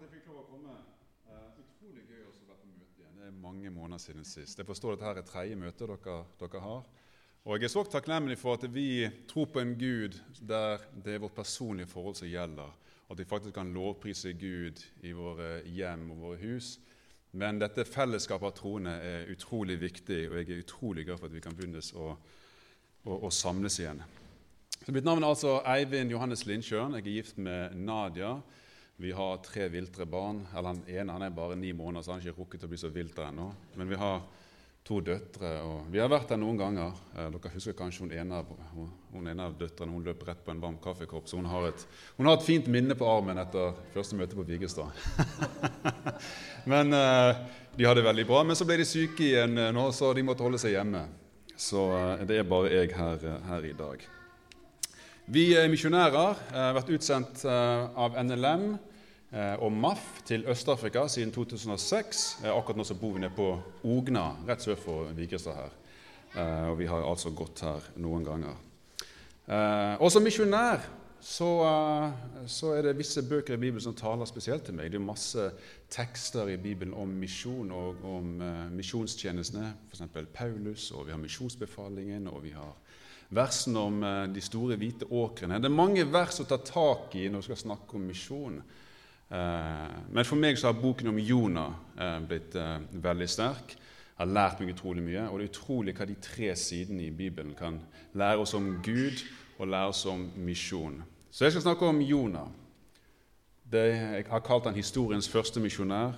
at jeg fikk lov å komme. Uh, utrolig gøy å være på møte igjen. Det er mange måneder siden sist. Jeg forstår at dette er tredje møte dere, dere, har. Og Jeg er så takknemlig for at vi tror på en Gud der det er vårt personlige forhold som gjelder. At vi faktisk kan lovprise Gud i våre hjem og våre hus. Men dette fellesskapet av troende er utrolig viktig, og jeg er utrolig glad for at vi kan begynne å, å, å samles igjen. Så mitt navn er altså Eivind Johannes Lindsjøen. Jeg er gift med Nadia. Vi har tre viltre barn. eller Den ene han er bare ni måneder, så han har ikke rukket å bli så vilter ennå. Men vi har to døtre. og Vi har vært der noen ganger. Eh, dere husker kanskje hun ene, hun ene av døtrene hun løp rett på en varm kaffekopp. Så hun har, et, hun har et fint minne på armen etter første møte på Vigestad. men eh, de hadde det veldig bra. Men så ble de syke igjen eh, nå, så de måtte holde seg hjemme. Så eh, det er bare jeg her, eh, her i dag. Vi er misjonærer, har vært utsendt av NLM Eh, og MAF til Øst-Afrika siden 2006. Eh, akkurat nå så bor vi nede på Ogna, rett sør for Vigrestad her. Eh, og vi har altså gått her noen ganger. Og som misjonær så, så, er det visse bøker i Bibelen som taler spesielt til meg. Det er masse tekster i Bibelen om misjon og om misjonstjenestene, f.eks. Paulus, og vi har misjonsbefalingen, og vi har versene om de store hvite åkrene. Det er mange vers å ta tak i når vi skal snakke om misjon. Eh, men for meg så har boken om Jonah eh, blitt eh, veldig sterk. Jeg har lært meg utrolig mye. Og det er utrolig hva de tre sidene i Bibelen kan lære oss om Gud og lære oss om misjon. Så jeg skal snakke om Jonah. Det, jeg har kalt han historiens første misjonær,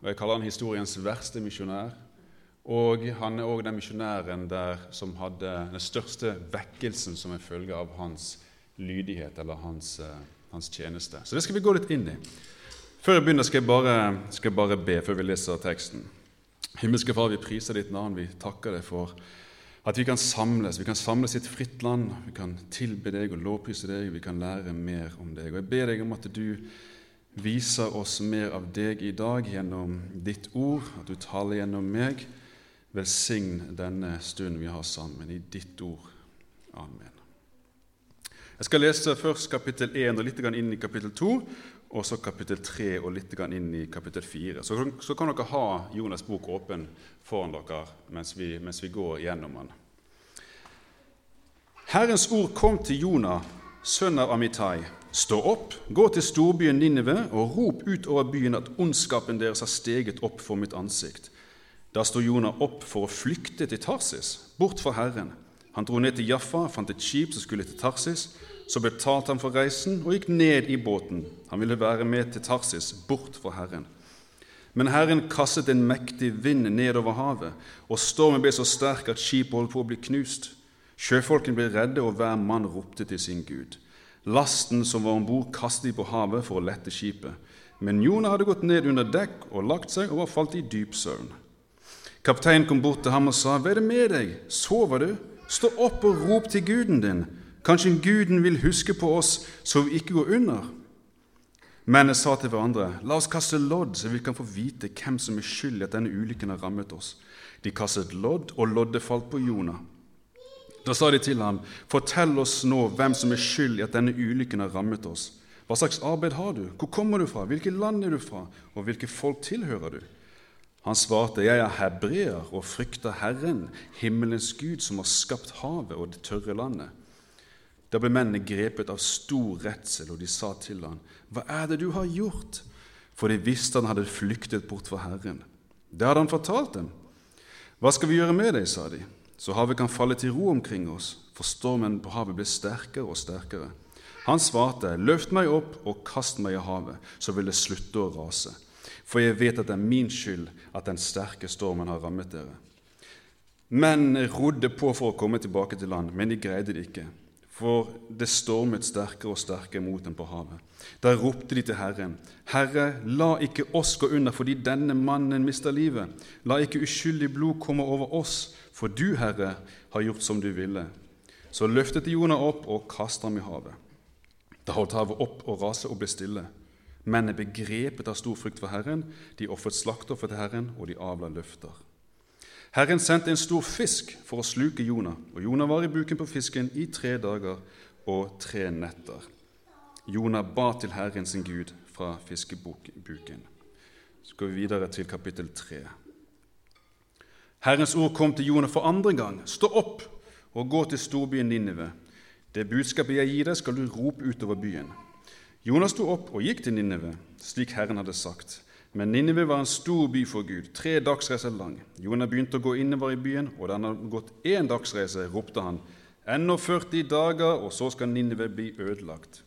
og jeg kaller han historiens verste misjonær. Og han er òg den misjonæren der som hadde den største vekkelsen som en følge av hans lydighet eller hans eh, hans tjeneste. Så det skal vi gå litt inn i. Før jeg begynner, skal jeg bare, skal bare be før vi leser teksten. Himmelske Far, vi priser ditt navn. Vi takker deg for at vi kan samles. Vi kan samles i et fritt land. Vi kan tilbe deg og lovprise deg. Vi kan lære mer om deg. Og Jeg ber deg om at du viser oss mer av deg i dag gjennom ditt ord, at du taler gjennom meg. Velsign denne stunden vi har sammen, i ditt ord. Amen. Jeg skal lese først kapittel 1 og litt inn i kapittel 2, og så kapittel 3 og litt inn i kapittel 4. Så, så kan dere ha Jonas' bok åpen foran dere mens vi, mens vi går gjennom den. Herrens ord kom til Jonah, sønn av Amitai. Stå opp, gå til storbyen Ninive og rop ut over byen at ondskapen deres har steget opp for mitt ansikt. Da sto Jonah opp for å flykte til Tarsis, bort fra Herren. Han dro ned til Jaffa, fant et skip som skulle til Tarsis. Så betalte han for reisen og gikk ned i båten. Han ville være med til Tarsis, bort fra Herren. Men Herren kastet en mektig vind nedover havet, og stormen ble så sterk at skipet holdt på å bli knust. Sjøfolkene ble redde, og hver mann ropte til sin gud. Lasten som var om bord, kastet de på havet for å lette skipet. Men Jonah hadde gått ned under dekk og lagt seg og var falt i dyp søvn. Kapteinen kom bort til ham og sa, 'Hva er det med deg? Sover du?' Stå opp og rop til guden din. Kanskje guden vil huske på oss så vi ikke går under. Mennene sa til hverandre, la oss kaste lodd, så vi kan få vite hvem som er skyld i at denne ulykken har rammet oss. De kastet lodd, og loddet falt på Jonah. Da sa de til ham, fortell oss nå hvem som er skyld i at denne ulykken har rammet oss. Hva slags arbeid har du? Hvor kommer du fra? Hvilket land er du fra? Og hvilke folk tilhører du? Han svarte, 'Jeg er hebreer og frykter Herren, himmelens Gud, som har skapt havet og det tørre landet.' Da ble mennene grepet av stor redsel, og de sa til ham, 'Hva er det du har gjort?' For de visste han hadde flyktet bort fra Herren. Det hadde han fortalt dem. 'Hva skal vi gjøre med deg?' sa de. 'Så havet kan falle til ro omkring oss.' For stormen på havet ble sterkere og sterkere. Han svarte, 'Løft meg opp og kast meg i havet, så vil det slutte å rase.' For jeg vet at det er min skyld at den sterke stormen har rammet dere. Menn rodde på for å komme tilbake til land, men de greide det ikke, for det stormet sterkere og sterkere mot dem på havet. Da ropte de til Herren, Herre, la ikke oss gå under fordi denne mannen mister livet. La ikke uskyldig blod komme over oss, for du, Herre, har gjort som du ville. Så løftet de Jonah opp og kastet ham i havet. Da holdt havet opp å rase og ble stille. Mennene begrepet av stor frykt for Herren. De ofret slaktoffer til Herren, og de avla løfter. Herren sendte en stor fisk for å sluke Jonah, og Jonah var i buken på fisken i tre dager og tre netter. Jonah ba til Herren sin Gud fra fiskebuken. Så går vi videre til kapittel 3. Herrens ord kom til Jonah for andre gang. Stå opp og gå til storbyen Ninive. Det budskapet jeg gir deg, skal du rope utover byen. Jonas sto opp og gikk til Ninive, slik Herren hadde sagt. Men Ninive var en stor by for Gud, tre dagsreiser lang. Jonah begynte å gå innover i byen, og da han hadde gått én dagsreise, ropte han:" Ennå 40 dager, og så skal Ninive bli ødelagt.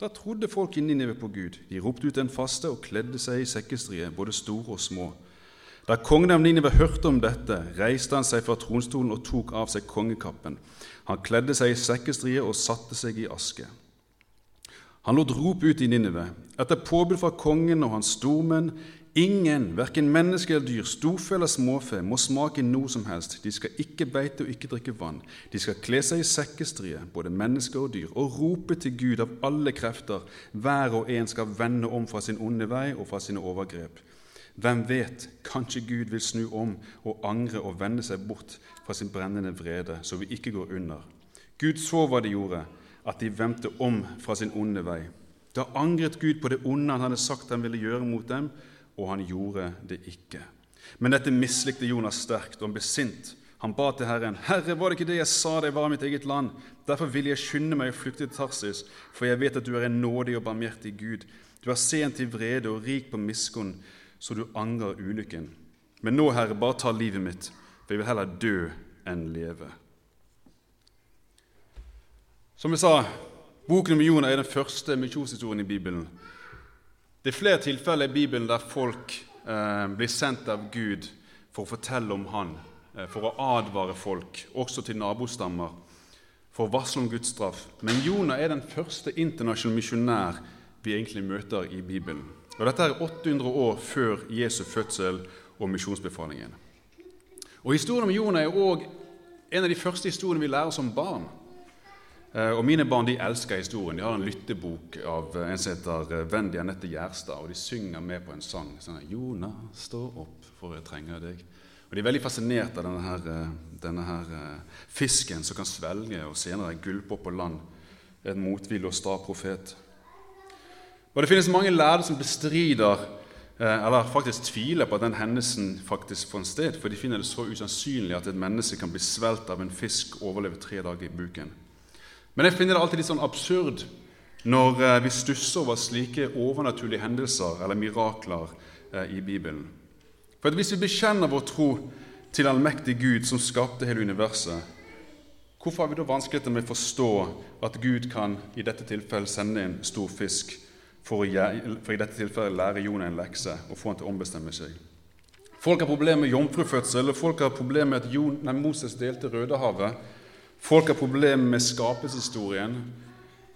Da trodde folk i Ninive på Gud. De ropte ut en faste og kledde seg i sekkestrie, både store og små. Da kongen av Ninive hørte om dette, reiste han seg fra tronstolen og tok av seg kongekappen. Han kledde seg i sekkestrie og satte seg i aske. Han lot rop ut i Ninive, etter påbud fra kongen og hans stormenn. Ingen, verken menneske eller dyr, storfe eller småfe, må smake noe som helst. De skal ikke beite og ikke drikke vann. De skal kle seg i sekkestrie, både mennesker og dyr, og rope til Gud av alle krefter. Hver og en skal vende om fra sin onde vei og fra sine overgrep. Hvem vet, kanskje Gud vil snu om og angre og vende seg bort fra sin brennende vrede, så vi ikke går under. Gud så hva de gjorde, at de vendte om fra sin onde vei. Da angret Gud på det onde han hadde sagt han ville gjøre mot dem, og han gjorde det ikke. Men dette mislikte Jonas sterkt, og han ble sint. Han ba til Herren, 'Herre, var det ikke det jeg sa deg var mitt eget land?' 'Derfor vil jeg skynde meg å flykte til Tarsis, for jeg vet at du er en nådig og barmhjertig Gud.' 'Du er sent til vrede og rik på miskunn, så du angrer ulykken.' 'Men nå, Herre, bare ta livet mitt, for jeg vil heller dø enn leve.' Som jeg sa, boken om Jonah er den første misjonshistorien i Bibelen. Det er flere tilfeller i Bibelen der folk eh, blir sendt av Gud for å fortelle om Han, eh, for å advare folk, også til nabostammer, for å varsle om Guds straff. Men Jonah er den første internasjonale misjonær vi egentlig møter i Bibelen. Og Dette er 800 år før Jesu fødsel og misjonsbefalingen. Og Historien om Jonah er òg en av de første historiene vi lærer som barn. Eh, og Mine barn de elsker historien. De har en lyttebok av en som heter Wendy Anette Gjerstad, og de synger med på en sang. Sånn, 'Jona, stå opp, for jeg trenger deg'. Og De er veldig fascinert av denne, her, eh, denne her fisken som kan svelge og senere gulpe opp på land. En motvillig og sta profet. Og Det finnes mange lærde som bestrider eller faktisk tviler på at den hendelsen faktisk fant sted, for de finner det så usannsynlig at et menneske kan bli svelt av en fisk og overleve tre dager i buken. Men jeg finner det alltid litt sånn absurd når eh, vi stusser over slike overnaturlige hendelser eller mirakler eh, i Bibelen. For Hvis vi bekjenner vår tro til allmektig Gud som skapte hele universet, hvorfor har vi da vanskeligheter med å forstå at Gud kan i dette tilfellet sende en stor fisk for, å, for i dette tilfellet lære Jonah en lekse og få han til å ombestemme seg? Folk har problemer med jomfrufødsel, folk har problemer med at Jon, nei, Moses delte Rødehavet. Folk har problemer med skapelseshistorien,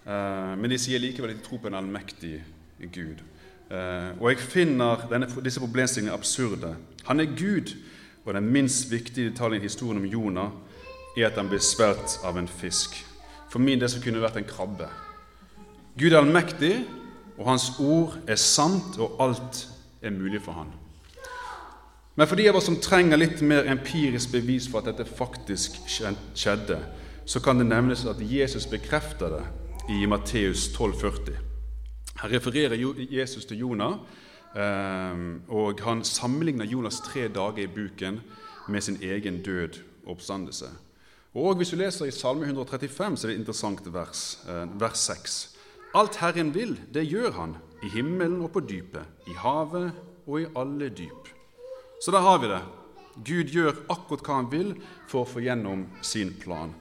eh, men de sier likevel at de tror på en allmektig Gud. Eh, og jeg finner denne, disse problemstillingene absurde. Han er Gud, og den minst viktige detaljen i historien om Jonah er at han blir svelget av en fisk. For min del så kunne det vært en krabbe. Gud er allmektig, og hans ord er sant, og alt er mulig for han. Men for de av oss som trenger litt mer empirisk bevis for at dette faktisk skjedde, så kan det nevnes at Jesus bekrefter det i Matteus 12,40. Her refererer Jesus til Jonah, ehm, og han sammenligner Jonas tre dager i buken med sin egen død og oppstandelse. Og Hvis du leser i Salme 135, så er det et interessant vers, eh, vers 6. Alt Herren vil, det gjør Han, i himmelen og på dypet, i havet og i alle dyp. Så der har vi det. Gud gjør akkurat hva han vil for å få gjennom sin plan.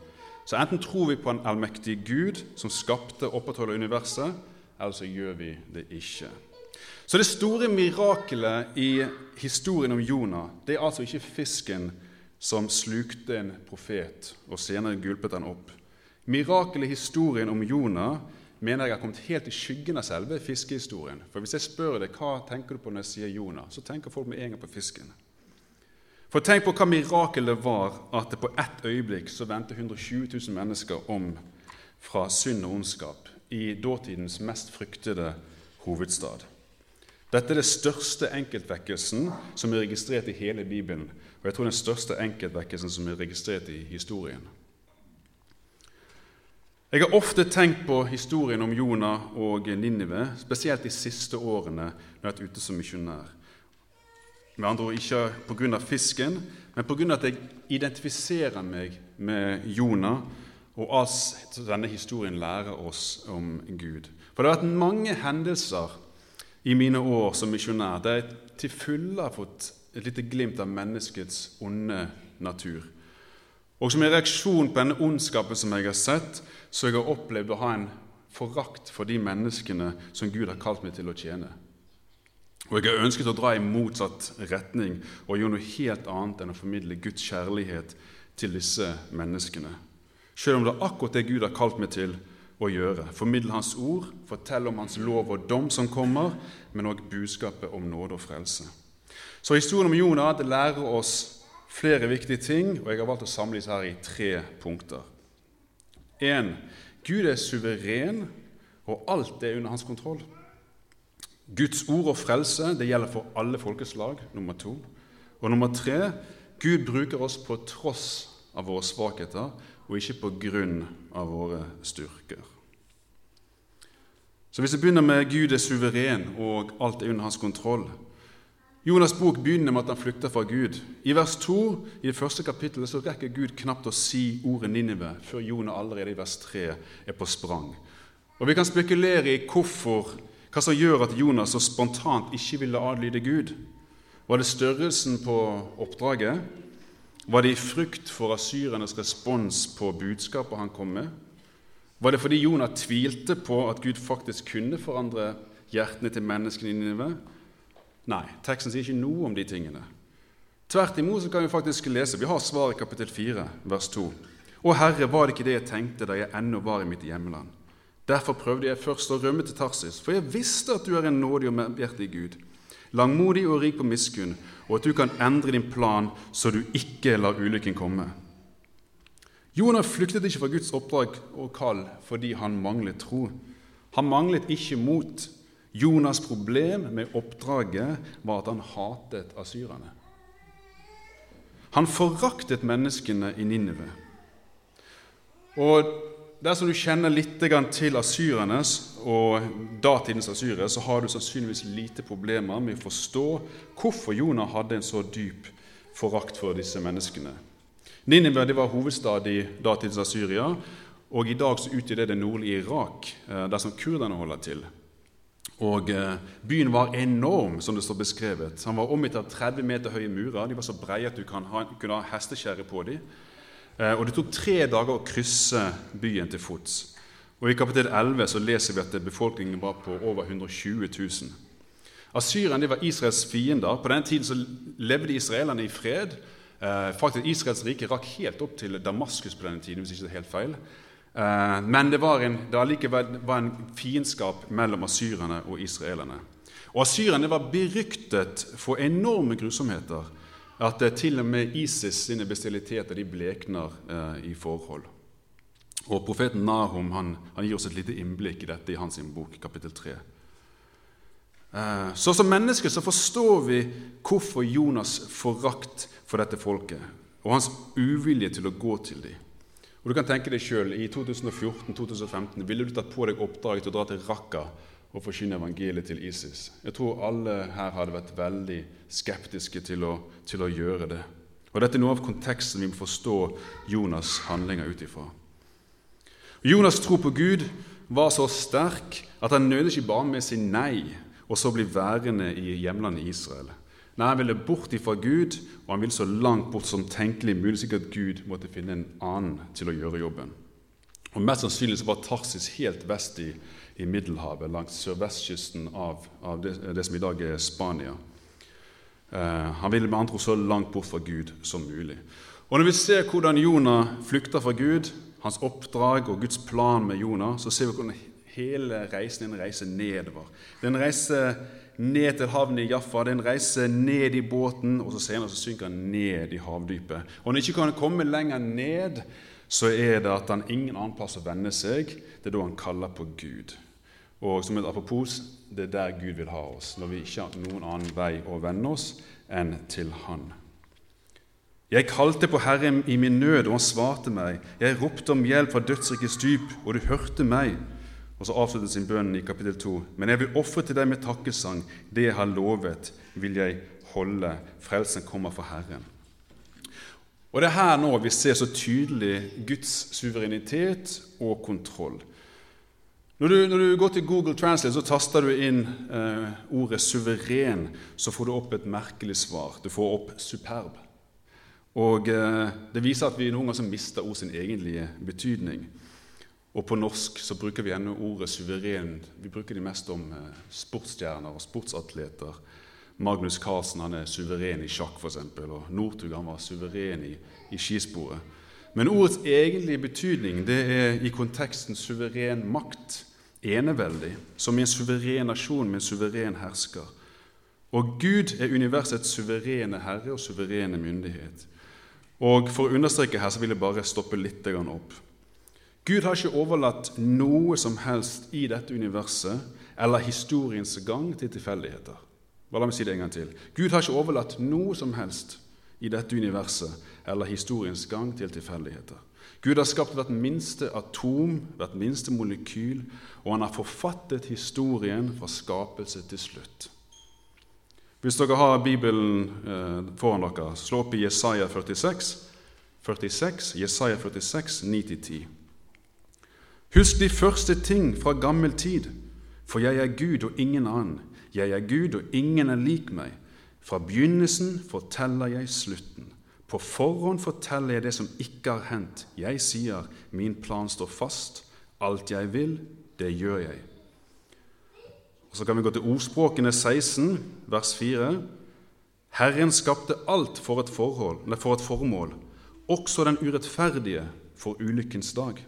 Så enten tror vi på en allmektig Gud som skapte og opprettholder universet, eller så gjør vi det ikke. Så det store mirakelet i historien om Jonah det er altså ikke fisken som slukte en profet og senere gulpet han opp. Mirakelet i historien om Jonah mener jeg har kommet helt i skyggen av selve fiskehistorien. For Hvis jeg spør deg hva tenker du på når jeg sier Jonah, så tenker folk med en gang på fisken. For tenk på hva mirakelet var at det på ett øyeblikk så vendte 120 000 mennesker om fra synd og ondskap i dåtidens mest fryktede hovedstad. Dette er det største enkeltvekkelsen som er registrert i hele Bibelen. Og jeg tror den største enkeltvekkelsen som er registrert i historien. Jeg har ofte tenkt på historien om Jonah og Ninive, spesielt de siste årene når jeg har vært ute som misjonær. Med andre ord ikke pga. fisken, men pga. at jeg identifiserer meg med Jonah, og alt denne historien lærer oss om Gud. For det har vært mange hendelser i mine år som misjonær der jeg til fulle har fått et lite glimt av menneskets onde natur. Og som en reaksjon på denne ondskapen som jeg har sett, så jeg har opplevd å ha en forakt for de menneskene som Gud har kalt meg til å tjene. Og jeg har ønsket å dra i motsatt retning og gjøre noe helt annet enn å formidle Guds kjærlighet til disse menneskene. Selv om det er akkurat det Gud har kalt meg til å gjøre. Formidle Hans ord, fortelle om Hans lov og dom som kommer, men òg budskapet om nåde og frelse. Så historien om Jonah lærer oss flere viktige ting, og jeg har valgt å samle disse her i tre punkter. 1. Gud er suveren, og alt er under hans kontroll. Guds ord og frelse det gjelder for alle folkeslag. nummer to. Og nummer tre Gud bruker oss på tross av våre svakheter, og ikke på grunn av våre styrker. Så Hvis vi begynner med Gud er suveren, og alt er under hans kontroll, Jonas' bok begynner med at han flykter fra Gud. I vers 2 i det første kapittelet så rekker Gud knapt å si ordet Ninive før Jonah allerede i vers 3 er på sprang. Og Vi kan spekulere i hvorfor, hva som gjør at Jonas så spontant ikke ville adlyde Gud. Var det størrelsen på oppdraget? Var det i frykt for asyrernes respons på budskapet han kom med? Var det fordi Jonah tvilte på at Gud faktisk kunne forandre hjertene til menneskene i Ninive? Nei, teksten sier ikke noe om de tingene. Tvert imot så kan vi faktisk lese. Vi har svaret i kapittel 4, vers 2. Å Herre, var det ikke det jeg tenkte da jeg ennå var i mitt hjemland? Derfor prøvde jeg først å rømme til Tarsis, for jeg visste at du er en nådig og medhjertig Gud, langmodig og rik på miskunn, og at du kan endre din plan så du ikke lar ulykken komme. Jonah flyktet ikke fra Guds oppdrag og kall fordi han manglet tro. Han manglet ikke mot, Jonas' problem med oppdraget var at han hatet asyrerne. Han foraktet menneskene i Ninive. Og Dersom du kjenner litt til asyrernes og datidens asyrere, så har du sannsynligvis lite problemer med å forstå hvorfor Jonah hadde en så dyp forakt for disse menneskene. Ninive var hovedstad i datidens Asyria, og i dag så utgjør det det nordlige Irak, eh, der kurderne holder til. Og eh, Byen var enorm, som det står beskrevet. Han var omgitt av 30 meter høye murer. De var så breie at du kunne ha hestekjerre på dem. Eh, og Det tok tre dager å krysse byen til fots. Og I kapittel 11 så leser vi at befolkningen var på over 120 000. Asyrerne var Israels fiender. På den tiden så levde israelerne i fred. Eh, faktisk Israels rike rakk helt opp til Damaskus på denne tiden. hvis ikke det er helt feil. Eh, men det var, en, det allikevel var en fiendskap mellom asyrerne og israelerne. Og Asyrerne var beryktet for enorme grusomheter. At til og med ISIS sine bestialiteter de blekner eh, i forhold. Og Profeten Nahum han, han, gir oss et lite innblikk i dette i hans bok, kapittel 3. Eh, så Som mennesker så forstår vi hvorfor Jonas' forakt for dette folket og hans uvilje til å gå til dem. Og du kan tenke deg selv, I 2014-2015 ville du tatt på deg oppdraget til å dra til Raqqa og forkynne evangeliet til ISIS. Jeg tror alle her hadde vært veldig skeptiske til å, til å gjøre det. Og Dette er noe av konteksten vi må forstå Jonas' handlinger ut ifra. Jonas' tro på Gud var så sterk at han nødde ikke bare med å si nei og så bli værende i hjemlandet Israel. Nei, han ville bort ifra Gud, og han ville så langt bort som tenkelig mulig, slik at Gud måtte finne en annen til å gjøre jobben. Og Mest sannsynlig så var Tarsis helt vest i, i Middelhavet, langs sørvestkysten av, av det, det, som i dag er Spania. Eh, han ville med andre ord så langt bort fra Gud som mulig. Og Når vi ser hvordan Jonah flykter fra Gud, hans oppdrag og Guds plan med Jonah, så ser vi hvordan hele reisen er en reise nedover. Det er en reise ned til havnen i Jaffa. Det er en reise ned i båten, og så senere så synker han ned i havdypet. Og Når han ikke kan komme lenger ned, så er det at han ingen annen plass å vende seg. Det er da han kaller på Gud. Og som et apropos, det er der Gud vil ha oss, når vi ikke har noen annen vei å vende oss enn til Han. Jeg kalte på Herren i min nød, og han svarte meg. Jeg ropte om hjelp fra dødsrikets dyp, og du hørte meg. Og så avsluttes sin bønn i kapittel 2. Men jeg vil ofre til deg med takkesang. Det jeg har lovet, vil jeg holde. Frelsen kommer fra Herren. Og Det er her nå vi ser så tydelig Guds suverenitet og kontroll. Når du, når du, går til Google Translate, så taster du inn eh, ordet 'suveren', så får du opp et merkelig svar. Du får opp 'superb'. Og eh, Det viser at vi noen ganger mister ord sin egentlige betydning. Og På norsk så bruker vi ennå ordet 'suveren'. Vi bruker det mest om eh, sportsstjerner og sportsatleter. Magnus Carlsen han er suveren i sjakk, f.eks. Og Northug var suveren i, i skisporet. Men ordets egentlige betydning det er i konteksten suveren makt, eneveldig, som i en suveren nasjon med en suveren hersker. Og Gud er universets suverene herre og suverene myndighet. Og For å understreke her så vil jeg bare stoppe litt opp. Gud har ikke overlatt noe som helst i dette universet eller historiens gang til tilfeldigheter. Bare la meg si det en gang til. Gud har ikke overlatt noe som helst i dette universet eller historiens gang til tilfeldigheter. Gud har skapt hvert minste atom, hvert minste molekyl, og han har forfattet historien fra skapelse til slutt. Hvis dere har Bibelen eh, foran dere, slå opp i Jesaja 46, 46 Jesaja 46, 9-10. Husk de første ting fra gammel tid, for jeg er Gud og ingen annen. Jeg er Gud og ingen er lik meg. Fra begynnelsen forteller jeg slutten. På forhånd forteller jeg det som ikke har hendt. Jeg sier, min plan står fast. Alt jeg vil, det gjør jeg. Og Så kan vi gå til ordspråkene 16, vers 4. Herren skapte alt for et, forhold, for et formål, også den urettferdige for ulykkens dag.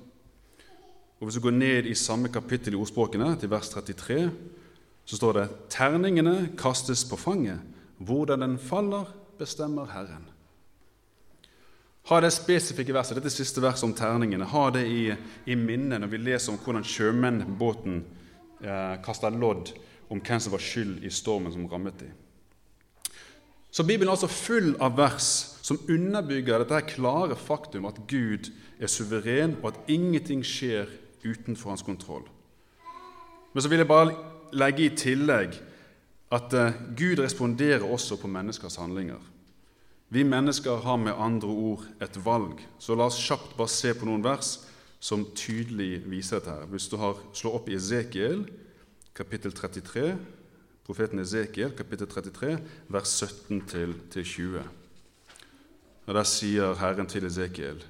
Og Hvis du går ned i samme kapittel i ordspråkene, til vers 33, så står det terningene kastes på fanget. Hvordan den faller, bestemmer Herren. Ha det spesifikke verset, dette siste verset om terningene, ha det i, i minnet når vi leser om hvordan sjømennene på eh, kasta lodd om hvem som var skyld i stormen som rammet dem. Så Bibelen er altså full av vers som underbygger dette klare faktum at Gud er suveren, og at ingenting skjer utenfor hans kontroll. Men så vil jeg bare legge i tillegg at uh, Gud responderer også på menneskers handlinger. Vi mennesker har med andre ord et valg. Så la oss kjapt bare se på noen vers som tydelig viser dette. her. Hvis du har slår opp i Ezekiel, kapittel 33, profeten Ezekiel, kapittel 33, vers 17-20. Og Der sier Herren til Ezekiel.: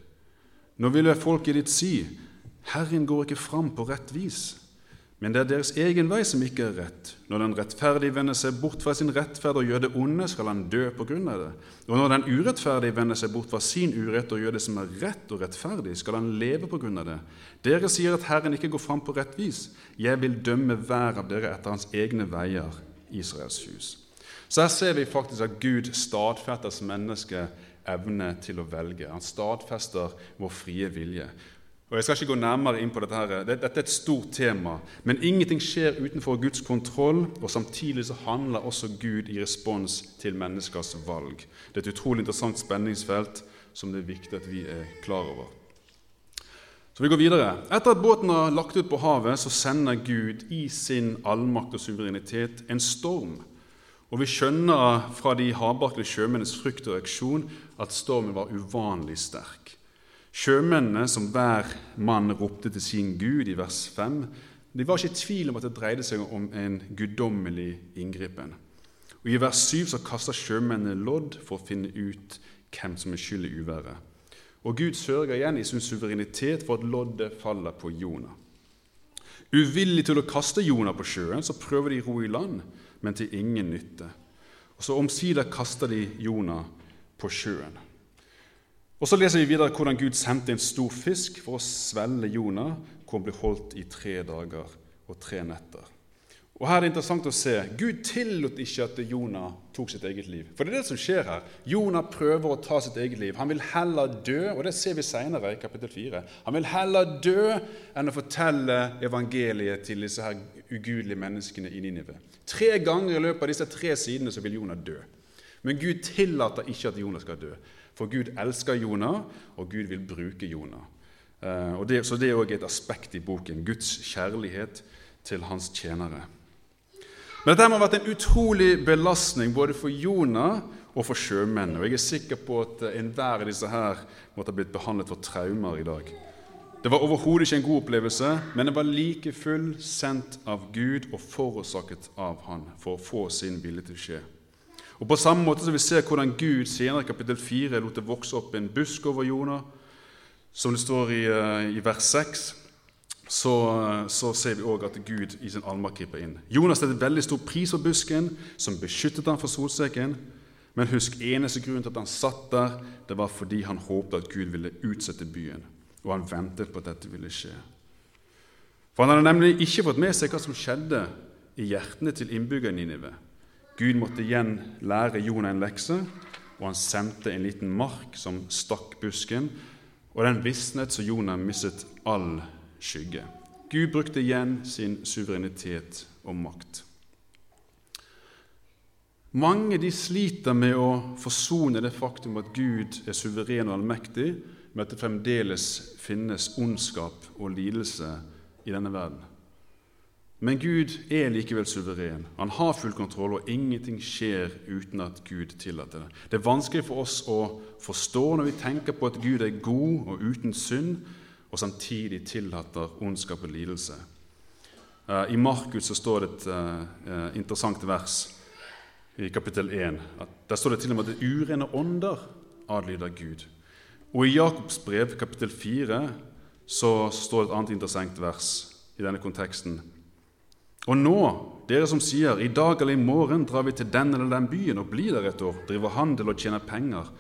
Nå vil jeg folket ditt si:" Herren går ikke fram på rett vis. Men det er deres egen vei som ikke er rett. Når den rettferdige vender seg bort fra sin rettferd og gjør det onde, skal han dø på grunn av det. Og når den urettferdige vender seg bort fra sin urett og gjør det som er rett og rettferdig, skal han leve på grunn av det. Dere sier at Herren ikke går fram på rett vis. Jeg vil dømme hver av dere etter hans egne veier, Israels hus. Så her ser vi faktisk at Gud stadfester menneske evne til å velge. Han stadfester vår frie vilje. Og Jeg skal ikke gå nærmere inn på dette. her. Dette er et stort tema. Men ingenting skjer utenfor Guds kontroll, og samtidig så handler også Gud i respons til menneskers valg. Det er et utrolig interessant spenningsfelt som det er viktig at vi er klar over. Så vi går videre. Etter at båten har lagt ut på havet, så sender Gud i sin allmakt og suverenitet en storm. Og Vi skjønner fra de havbarkede sjømennenes frykt og reaksjon at stormen var uvanlig sterk. Sjømennene, som hver mann ropte til sin gud i vers 5, de var ikke i tvil om at det dreide seg om en guddommelig inngripen. Og I vers 7 så kaster sjømennene lodd for å finne ut hvem som er skyld i uværet. Og Gud sørger igjen i sin suverenitet for at loddet faller på Jonah. Uvillig til å kaste Jonah på sjøen så prøver de ro i land, men til ingen nytte. Og Så omsider kaster de Jonah på sjøen. Og Så leser vi videre hvordan Gud sendte en stor fisk for å svelle Jonah, hvor han ble holdt i tre dager og tre netter. Og Her er det interessant å se. Gud tillot ikke at Jonah tok sitt eget liv. For det er det som skjer her. Jonah prøver å ta sitt eget liv. Han vil heller dø, og det ser vi senere i kapittel 4. Han vil heller dø enn å fortelle evangeliet til disse her ugudelige menneskene i Ninive. Tre ganger i løpet av disse tre sidene så vil Jonah dø. Men Gud tillater ikke at Jonah skal dø. For Gud elsker Jonah, og Gud vil bruke Jonah. Eh, det, så det er òg et aspekt i boken. Guds kjærlighet til hans tjenere. Men dette må ha vært en utrolig belastning både for Jonah og for sjømenn. Og jeg er sikker på at enhver av disse her måtte ha blitt behandlet for traumer i dag. Det var overhodet ikke en god opplevelse, men det var like full sendt av Gud og forårsaket av Han for å få sin vilje til å skje. Og På samme måte som vi ser hvordan Gud senere i kapittel 4 lot det vokse opp en busk over Jonah, som det står i, eh, i vers 6, så, så, ser vi òg at Gud i sin allmakt griper inn. Jonas satte veldig stor pris på busken, som beskyttet ham fra solsekken. Men husk, eneste grunn til at han satt der, det var fordi han håpet at Gud ville utsette byen. Og han ventet på at dette ville skje. For han hadde nemlig ikke fått med seg hva som skjedde i hjertene til innbyggerne i Ninive. Gud måtte igjen lære Jonah en lekse, og han sendte en liten mark som stakk busken, og den visnet så Jonah mistet all skygge. Gud brukte igjen sin suverenitet og makt. Mange de sliter med å forsone det faktum at Gud er suveren og allmektig, med at det fremdeles finnes ondskap og lidelse i denne verden. Men Gud er likevel suveren. Han har full kontroll, og ingenting skjer uten at Gud tillater det. Det er vanskelig for oss å forstå når vi tenker på at Gud er god og uten synd, og samtidig tillater ondskap og lidelse. Eh, I Markus så står det et uh, interessant vers i kapittel 1. Der står det til og med at urene ånder adlyder Gud. Og i Jakobs brev, kapittel 4, så står det et annet interessant vers i denne konteksten. Og nå, dere som sier i dag eller i morgen drar vi til den eller den byen og blir der et år, driver handel og tjener penger,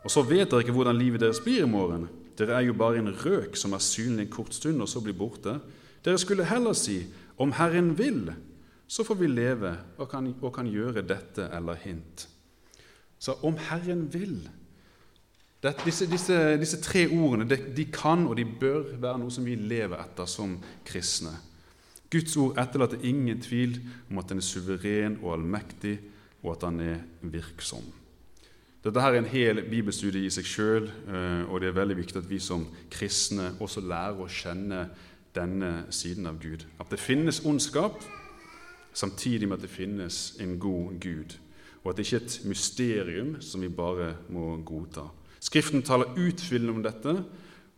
og så vet dere ikke hvordan livet deres blir i morgen. Dere er jo bare en røk som er synlig en kort stund og så blir borte. Dere skulle heller si, om Herren vil, så får vi leve og kan, og kan gjøre dette eller hint. Så om Herren vil det, disse, disse, disse, tre ordene de, de kan og de bør være noe som vi lever etter som kristne. Guds ord etterlater ingen tvil om at han er suveren og allmektig, og at han er virksom. Dette her er en hel bibelstudie i seg sjøl, eh, og det er veldig viktig at vi som kristne også lærer å kjenne denne siden av Gud. At det finnes ondskap, samtidig med at det finnes en god Gud. Og at det ikke er et mysterium som vi bare må godta. Skriften taler utfyllende om dette,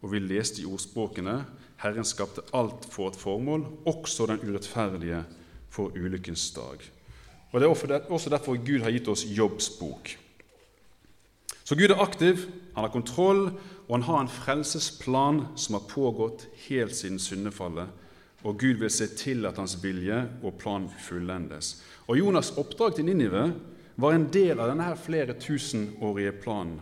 og vi leste i ordspråkene Herren skapte alt for et formål, også den urettferdige for ulykkens dag. Og Det er også derfor Gud har gitt oss Jobbs bok. Så Gud er aktiv, han har kontroll, og han har en frelsesplan som har pågått helt siden syndefallet. Og Gud vil se til at hans vilje og plan fullendes. Og Jonas' oppdrag til Ninive var en del av denne her flere tusenårige planen.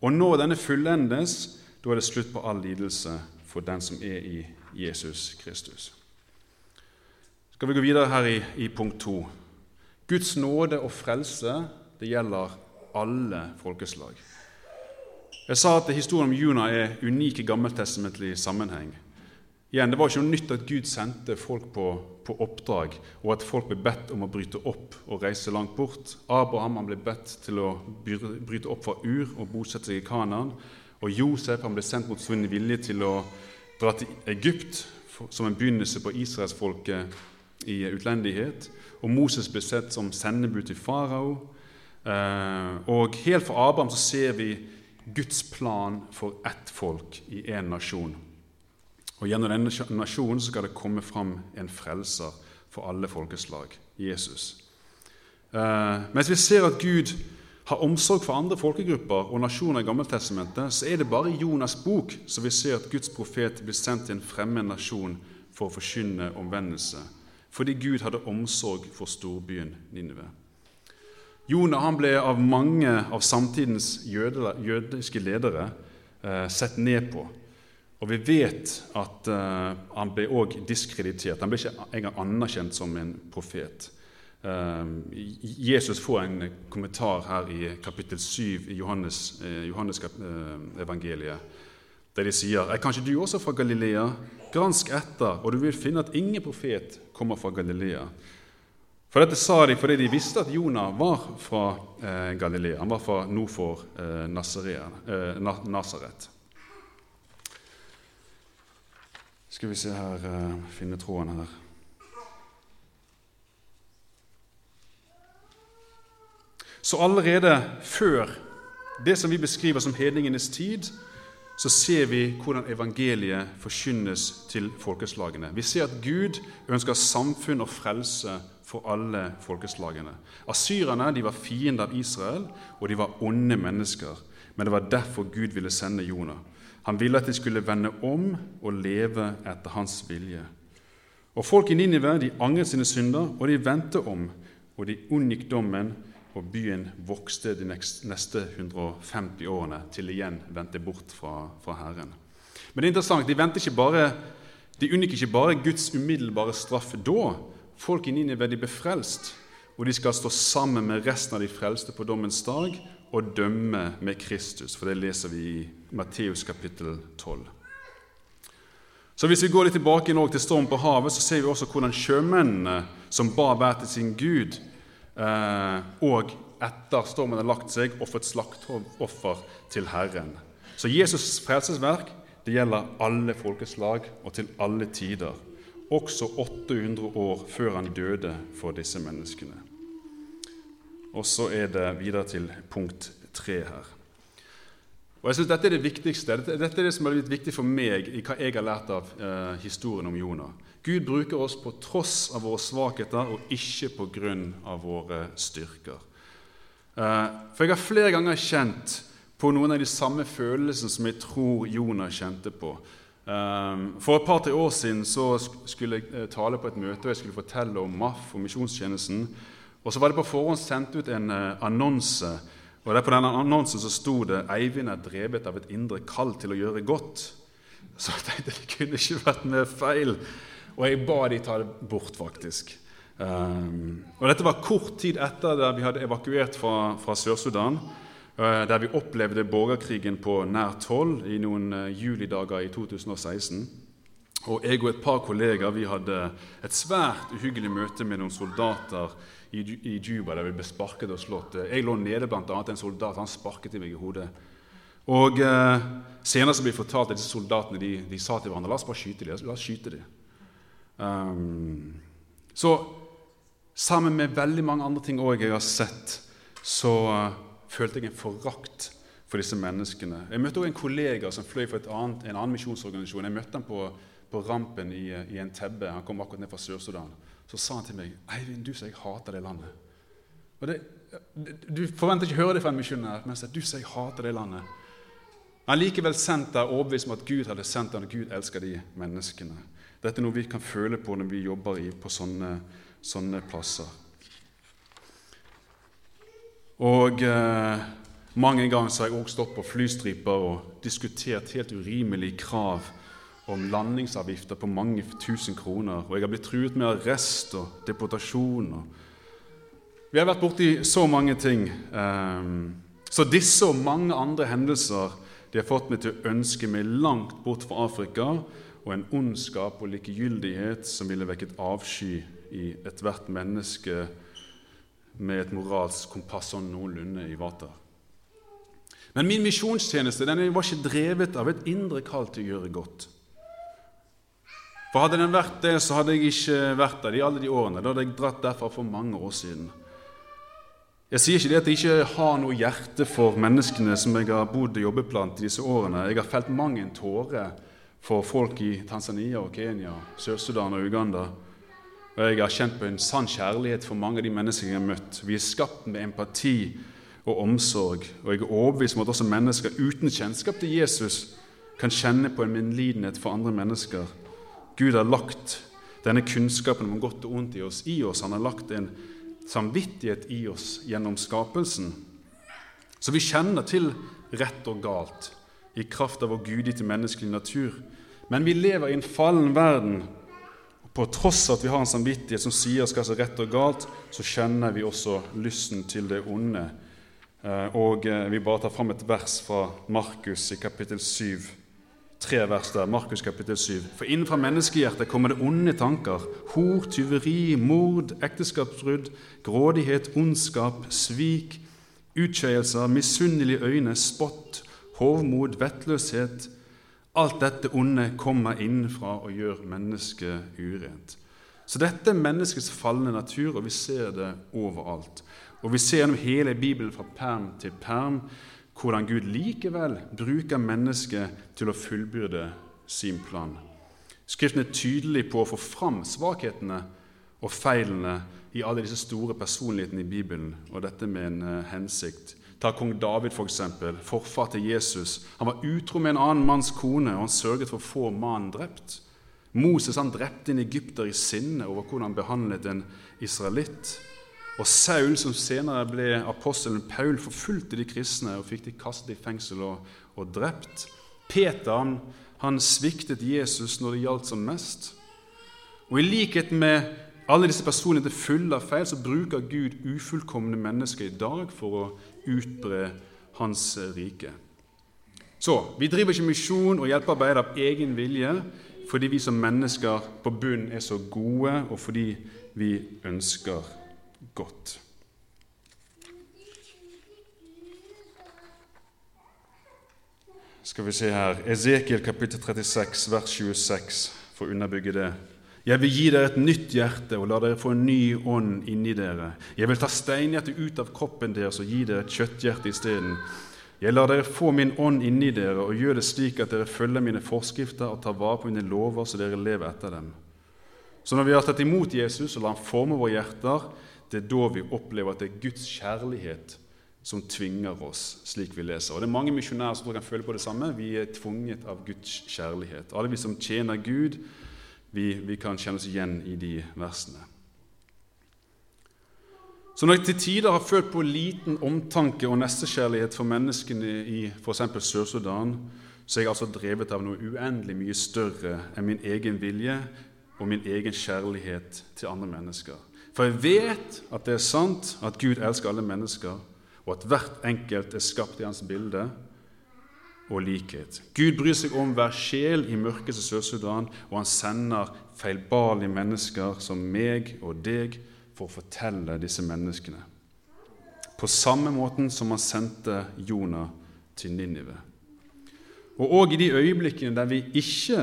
Og når denne fullendes, da er det slutt på all lidelse for den som er i Jesus Kristus. Skal vi gå videre her i, i punkt to. Guds nåde og frelse det gjelder alle folkeslag. Jeg sa at historien om Juna er unik i gammeltestamentlig sammenheng. Igjen, Det var ikke noe nytt at Gud sendte folk på, på, oppdrag, og at folk ble bedt om å bryte opp og reise langt bort. Abraham ble bedt til å bryte opp fra Ur og bosette seg i Kanaan. Og Josef ble sendt mot sin vilje til å dra til Egypt som en begynnelse på israelsfolket i utlendighet. Og Moses ble sett som sendebud til farao. Eh, og helt fra Abraham så ser vi Guds plan for ett folk i én nasjon. Og Gjennom denne nasjonen skal det komme fram en frelser for alle folkeslag, Jesus. Eh, mens vi ser at Gud har omsorg for andre folkegrupper og nasjoner i Gammeltestamentet, så er det bare i Jonas' bok som vi ser at Guds profet blir sendt til en fremmed nasjon for å forkynne omvendelse, fordi Gud hadde omsorg for storbyen Ninive. Jonah ble av mange av samtidens jødiske ledere eh, sett ned på. Og vi vet at eh, han ble også diskreditert. Han ble ikke engang anerkjent som en profet. Ehm, Jesus får en kommentar her i kapittel 7 i Johannes, eh, Johannes eh, evangeliet, der de sier Er kanskje du også fra Galilea? Gransk etter, og du vil finne at ingen profet kommer fra Galilea. For dette sa de fordi de visste at Jonah var fra eh, Galilea. Han var fra nord for Nasaret. Skal vi se her Finne tråden her. Så allerede før det som vi beskriver som hedningenes tid, så ser vi hvordan evangeliet forkynnes til folkeslagene. Vi ser at Gud ønsker samfunn og frelse for alle folkeslagene. Asyrerne de var fiender av Israel, og de var onde mennesker. Men det var derfor Gud ville sende Jonah. Han ville at de skulle vende om og leve etter hans vilje. Og Folk i Ninive de angret sine synder, og de vendte om, og de unngikk dommen, og byen vokste de neste 150 årene, til igjen vendte bort fra, fra Herren. Men det er interessant, de, bare, de unngikk ikke bare Guds umiddelbare straff da, Folk i Ninive de ble frelst, og de skal stå sammen med resten av de frelste på dommens dag og dømme med Kristus. For det leser vi i Matteus kapittel 12. Så Hvis vi går litt tilbake til storm på havet, så ser vi også hvordan sjømennene som ba hver til sin gud, og etter stormen har lagt seg, offret slaktoffer til Herren. Så Jesus' frelsesverk det gjelder alle folkeslag og til alle tider også 800 år før han døde for disse menneskene. Og så er det videre til punkt tre her. Og jeg synes Dette er det viktigste. Dette, er det som har blitt viktig for meg i hva jeg har lært av eh, historien om Jonah. Gud bruker oss på tross av våre svakheter og ikke på grunn av våre styrker. Eh, for jeg har flere ganger kjent på noen av de samme følelsene som jeg tror Jonah kjente på. Eh, for et par-tre år siden så skulle jeg eh, tale på et møte og jeg skulle fortelle om MAF og misjonstjenesten. Og så var det på forhånd sendt ut en eh, annonse. Og der På denne annonsen så sto det 'Eivind er drevet av et indre kall til å gjøre godt'. Så jeg tenkte det kunne ikke vært mer feil. Og jeg ba de ta det bort, faktisk. Um, og Dette var kort tid etter da vi hadde evakuert fra, fra Sør-Sudan. Uh, der vi opplevde borgerkrigen på nært hold i noen uh, julidager i 2016. Og Jeg og et par kolleger vi hadde et svært uhyggelig møte med noen soldater i, Juba der vi ble sparket og slått. Jeg lå nede bl.a. en soldat. Han sparket i meg i hodet. Og eh, Senere så ble det fortalt at disse soldatene de, de, sa til hverandre la oss bare skyte dem. La oss skyte dem. Um, så sammen med veldig mange andre ting òg jeg har sett, så følte jeg en forakt for disse menneskene. Jeg møtte også en kollega som fløy for annet, en annen misjonsorganisasjon. Jeg møtte ham på, på rampen i, i en tebbe. Han kom akkurat ned fra Sør-Sudan. Så sa han til meg 'Eivind, du som jeg hater det landet'. Og det, Du forventer ikke å høre det fra en misjonær, men du som jeg hater det landet. Han likevel sendt der overbevist om at Gud hadde sendt ham, og Gud elsker de menneskene. Dette er noe vi kan føle på når vi jobber i, på sånne, sånne plasser. Og eh, mange ganger har jeg også stått på flystriper og diskutert helt urimelige krav om landingsavgifter på mange tusen kroner. Og jeg har blitt truet med arrest og deportasjon. Vi har vært borti så mange ting. Eh, så disse og mange andre hendelser de har fått meg til å ønske meg langt bort fra Afrika og en ondskap og likegyldighet som ville vekket avsky i ethvert menneske med et moralsk kompass sånn noenlunde i vater. Men min misjonstjeneste den var ikke drevet av et indre kall til å gjøre godt. For Hadde den vært det, så hadde jeg ikke vært der i alle de årene. Da hadde jeg dratt derfra for mange år siden. Jeg sier ikke det at jeg ikke har noe hjerte for menneskene som jeg har bodd og jobbet blant disse årene. Jeg har felt mang en tåre for folk i Tanzania og Kenya, Sør-Sudan og Uganda. Og jeg har kjent på en sann kjærlighet for mange av de menneskene jeg har møtt. Vi er skapt med empati og omsorg, og jeg er overbevist om at også mennesker uten kjennskap til Jesus kan kjenne på en medlidenhet for andre mennesker. Gud har lagt denne kunnskapen om godt og ondt i oss i oss. Han har lagt en samvittighet i oss gjennom skapelsen. Så vi kjenner til rett og galt i kraft av vår gudgitte menneskelige natur. Men vi lever i en fallen verden og på tross at vi har en samvittighet som sier skal så rett og galt, så kjenner vi også lysten til det onde. Eh, og eh, vi bare tar fram et vers fra Markus i kapittel 7, tre vers der, Markus kapittel 7. For innenfra menneskehjertet kommer det onde tanker. Hor, tyveri, mord, ekteskapsbrudd, grådighet, ondskap, svik, utskeielser, misunnelige øyne, spott, hovmod, vettløshet. Alt dette onde kommer innenfra og gjør mennesket urent. Så dette er menneskets falne natur, og vi ser det overalt. Og vi ser gjennom hele Bibelen fra perm til perm hvordan Gud likevel bruker mennesket til å fullbyrde sin plan. Skriften er tydelig på å få fram svakhetene og feilene i alle disse store personlighetene i Bibelen, og dette med en uh, hensikt. Ta kong David, for eksempel, forfar til Jesus. Han var utro med en annen manns kone, og han sørget for å få mannen drept. Moses han drepte en egypter i sinne over hvordan han behandlet en israelitt. Og Saul, som senere ble apostelen Paul, forfulgte de kristne og fikk de kastet i fengsel og, og drept. Peter han, han sviktet Jesus når det gjaldt som mest. Og I likhet med alle disse personene til fulle av feil, så bruker Gud ufullkomne mennesker i dag for å utbre Hans rike. Så vi driver ikke misjon og hjelpearbeid av egen vilje fordi vi som mennesker på bunn er så gode, og fordi vi ønsker godt. Skal vi se her Esekiel kapittel 36, vers 26, for å underbygge det. Jeg vil gi dere et nytt hjerte og la dere få en ny ånd inni dere. Jeg vil ta steinhjertet ut av kroppen deres og gi dere et kjøtthjerte isteden. Jeg lar dere få min ånd inni dere og gjør det slik at dere følger mine forskrifter og tar vare på mine lover, så dere lever etter dem. Så når vi har tatt imot Jesus og lar ham forme våre hjerter, det er da vi opplever at det er Guds kjærlighet som tvinger oss, slik vi leser. Og Det er mange misjonærer som kan føle på det samme. Vi er tvunget av Guds kjærlighet. Alle vi som tjener Gud, vi, vi kan kjenne oss igjen i de versene. Så når jeg til tider har følt på liten omtanke og nestekjærlighet for menneskene i f.eks. Sør-Sudan, så er jeg altså drevet av noe uendelig mye større enn min egen vilje og min egen kjærlighet til andre mennesker. For jeg vet at det er sant at Gud elsker alle mennesker, og at hvert enkelt er skapt i hans bilde og likhet. Gud bryr seg om hver sjel i mørkeste Sør-Sudan, og han sender feilbarlige mennesker som meg og deg for å fortelle disse menneskene. På samme måten som han sendte Jonah til Ninive. Og òg i de øyeblikkene der vi ikke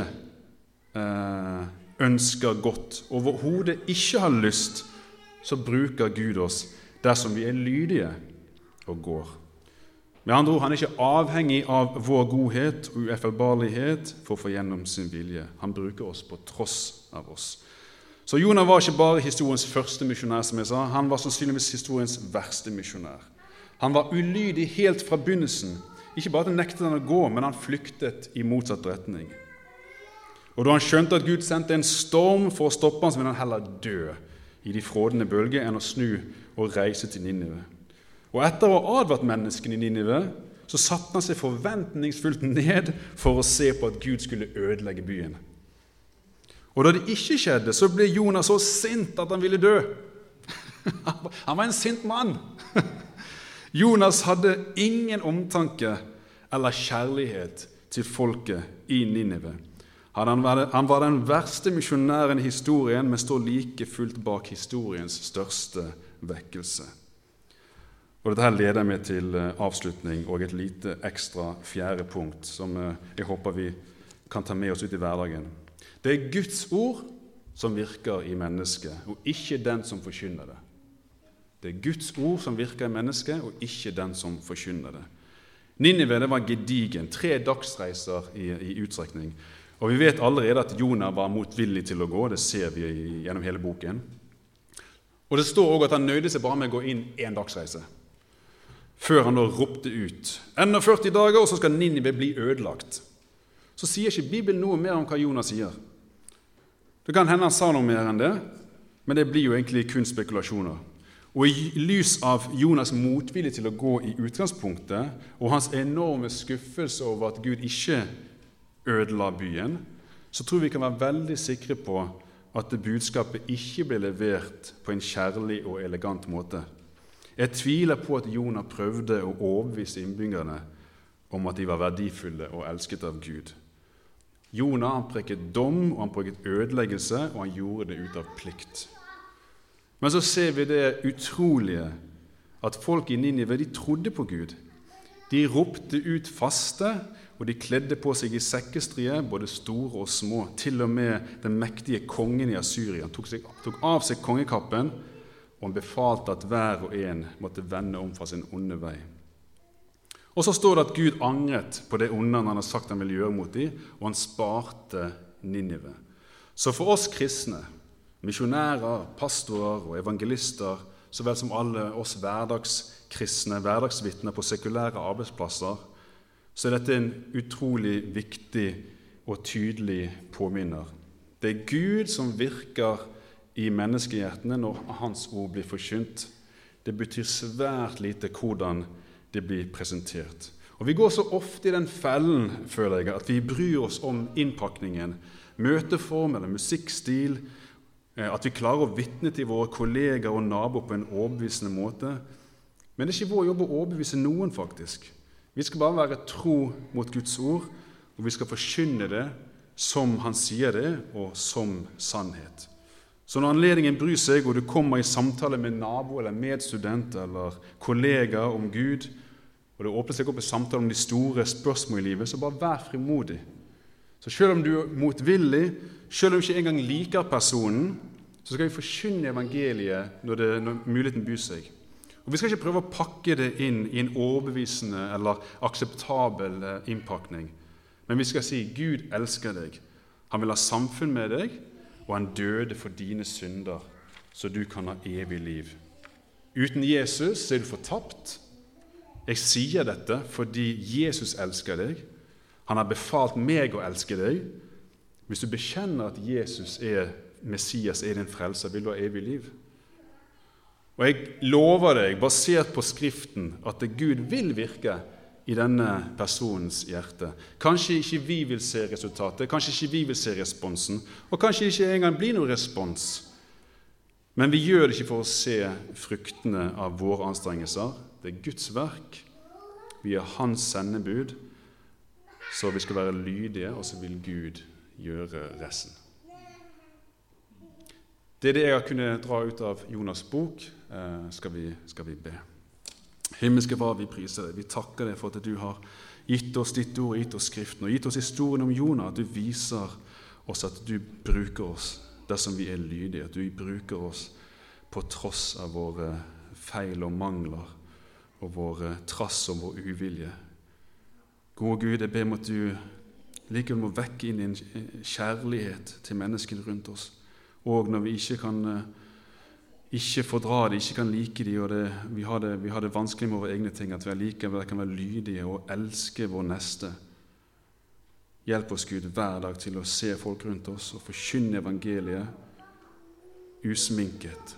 eh, ønsker godt, overhodet ikke har lyst så bruker Gud oss dersom vi er lydige og går. Med andre ord, Han er ikke avhengig av vår godhet og ueffeilbarlighet for å få gjennom sin vilje. Han bruker oss på tross av oss. Så Jonah var ikke bare historiens første misjonær, som jeg sa, han var sannsynligvis historiens verste misjonær. Han var ulydig helt fra begynnelsen. Ikke bare nektet han å gå, men han flyktet i motsatt retning. Og Da han skjønte at Gud sendte en storm for å stoppe ham, så ville han heller dø i de frådende bølger enn å snu og reise til Ninive. Og etter å ha advart menneskene i Ninive så satte han seg forventningsfullt ned for å se på at Gud skulle ødelegge byen. Og da det ikke skjedde, så ble Jonas så sint at han ville dø. Han var en sint mann. Jonas hadde ingen omtanke eller kjærlighet til folket i Ninive. Han var den verste misjonæren i historien, men står like fullt bak historiens største vekkelse. Og Dette her leder meg til eh, avslutning og et lite ekstra fjerde punkt som eh, jeg håper vi kan ta med oss ut i hverdagen. Det er Guds ord som virker i mennesket, og ikke den som forkynner det. Det er Guds ord som virker i mennesket, og ikke den som forkynner det. Ninive det var gedigen, tre dagsreiser i, i utstrekning. Og Vi vet allerede at Jonah var motvillig til å gå. Det ser vi gjennom hele boken. Og Det står også at han nøyde seg bare med å gå inn én dagsreise, før han da ropte ut enda 40 dager, og så skal Ninive bli ødelagt. Så sier ikke Bibelen noe mer om hva Jonah sier. Det kan hende han sa noe mer enn det, men det blir jo egentlig kun spekulasjoner. Og I lys av Jonas' motvilje til å gå i utgangspunktet og hans enorme skuffelse over at Gud ikke ødela byen, så tror vi kan være veldig sikre på at det budskapet ikke ble levert på en kjærlig og elegant måte. Jeg tviler på at Jonah prøvde å overbevise innbyggerne om at de var verdifulle og elsket av Gud. Jonah han preket dom, og han preket ødeleggelse, og han gjorde det ut av plikt. Men så ser vi det utrolige at folk i Ninive de trodde på Gud. De ropte ut faste, og de kledde på seg i sekkestrie, både store og små. Til og med den mektige kongen i Asyria tok, seg, tok av seg kongekappen, og han befalte at hver og en måtte vende om fra sin onde vei. Og så står det at Gud angret på det onde han hadde sagt han ville gjøre mot dem, og han sparte Ninive. Så for oss kristne, misjonærer, pastorer og evangelister, så vel som alle oss hverdagskristne, hverdagsvitner på sekulære arbeidsplasser, så er dette en utrolig viktig og tydelig påminner. Det er Gud som virker i menneskehjertene når Hans ord blir forkynt. Det betyr svært lite hvordan det blir presentert. Og Vi går så ofte i den fellen føler jeg, at vi bryr oss om innpakningen, møteform eller musikkstil, eh, at vi klarer å vitne til våre kolleger og naboer på en overbevisende måte. Men det er ikke vår jobb å overbevise noen, faktisk. Vi skal bare være tro mot Guds ord, og vi skal forkynne det som Han sier det, og som sannhet. Så når anledningen bryr seg, og du kommer i samtale med nabo eller medstudent eller kollega om Gud, og det åpner seg opp en samtale om de store spørsmål i livet, så bare vær frimodig. Så selv om du er motvillig, selv om du ikke engang liker personen, så skal vi forkynne evangeliet når, det, når muligheten byr seg. Og Vi skal ikke prøve å pakke det inn i en overbevisende eller akseptabel eh, innpakning. Men vi skal si Gud elsker deg. Han vil ha samfunn med deg, og han døde for dine synder, så du kan ha evig liv. Uten Jesus er du fortapt, jeg sier dette fordi Jesus elsker deg. Han har befalt meg å elske deg. Hvis du bekjenner at Jesus er Messias, er din frelser, vil du ha evig liv. Og jeg lover deg, basert på Skriften, at Gud vil virke i denne personens hjerte. Kanskje ikke vi vil se resultatet, kanskje ikke vi vil se responsen, og kanskje ikke engang blir noen respons. Men vi gjør det ikke for å se fruktene av våre anstrengelser. Det er Guds verk. Vi er Hans sendebud, så vi skal være lydige, og så vil Gud gjøre resten. Det er det jeg har kunnet dra ut av Jonas' bok. Eh, skal, vi, skal vi be. Himmelske Far, vi priser deg. Vi takker deg for at du har gitt oss ditt ord, gitt oss Skriften, og gitt oss historien om Jonah. At du viser oss at du bruker oss dersom vi er lydige. At du bruker oss på tross av våre feil og mangler og våre trass og vår uvilje. Gode Gud, jeg ber om at du likevel må vekke inn din kjærlighet til menneskene rundt oss. Og når vi ikke kan eh, ikke fordra det, ikke kan like det, og det, vi, har det, vi, har det, vanskelig med våre egne ting, at vi allikevel kan være lydige og elske vår neste. Hjelp oss, Gud, hver dag til å se folk rundt oss og forkynne evangeliet usminket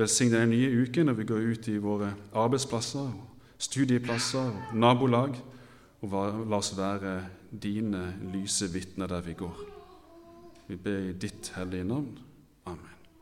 Velsign denne nye uken når vi går ut i våre arbeidsplasser, studieplasser nabolag. Og la oss være dine lyse vitner der vi går. Vi ber i ditt hellige navn.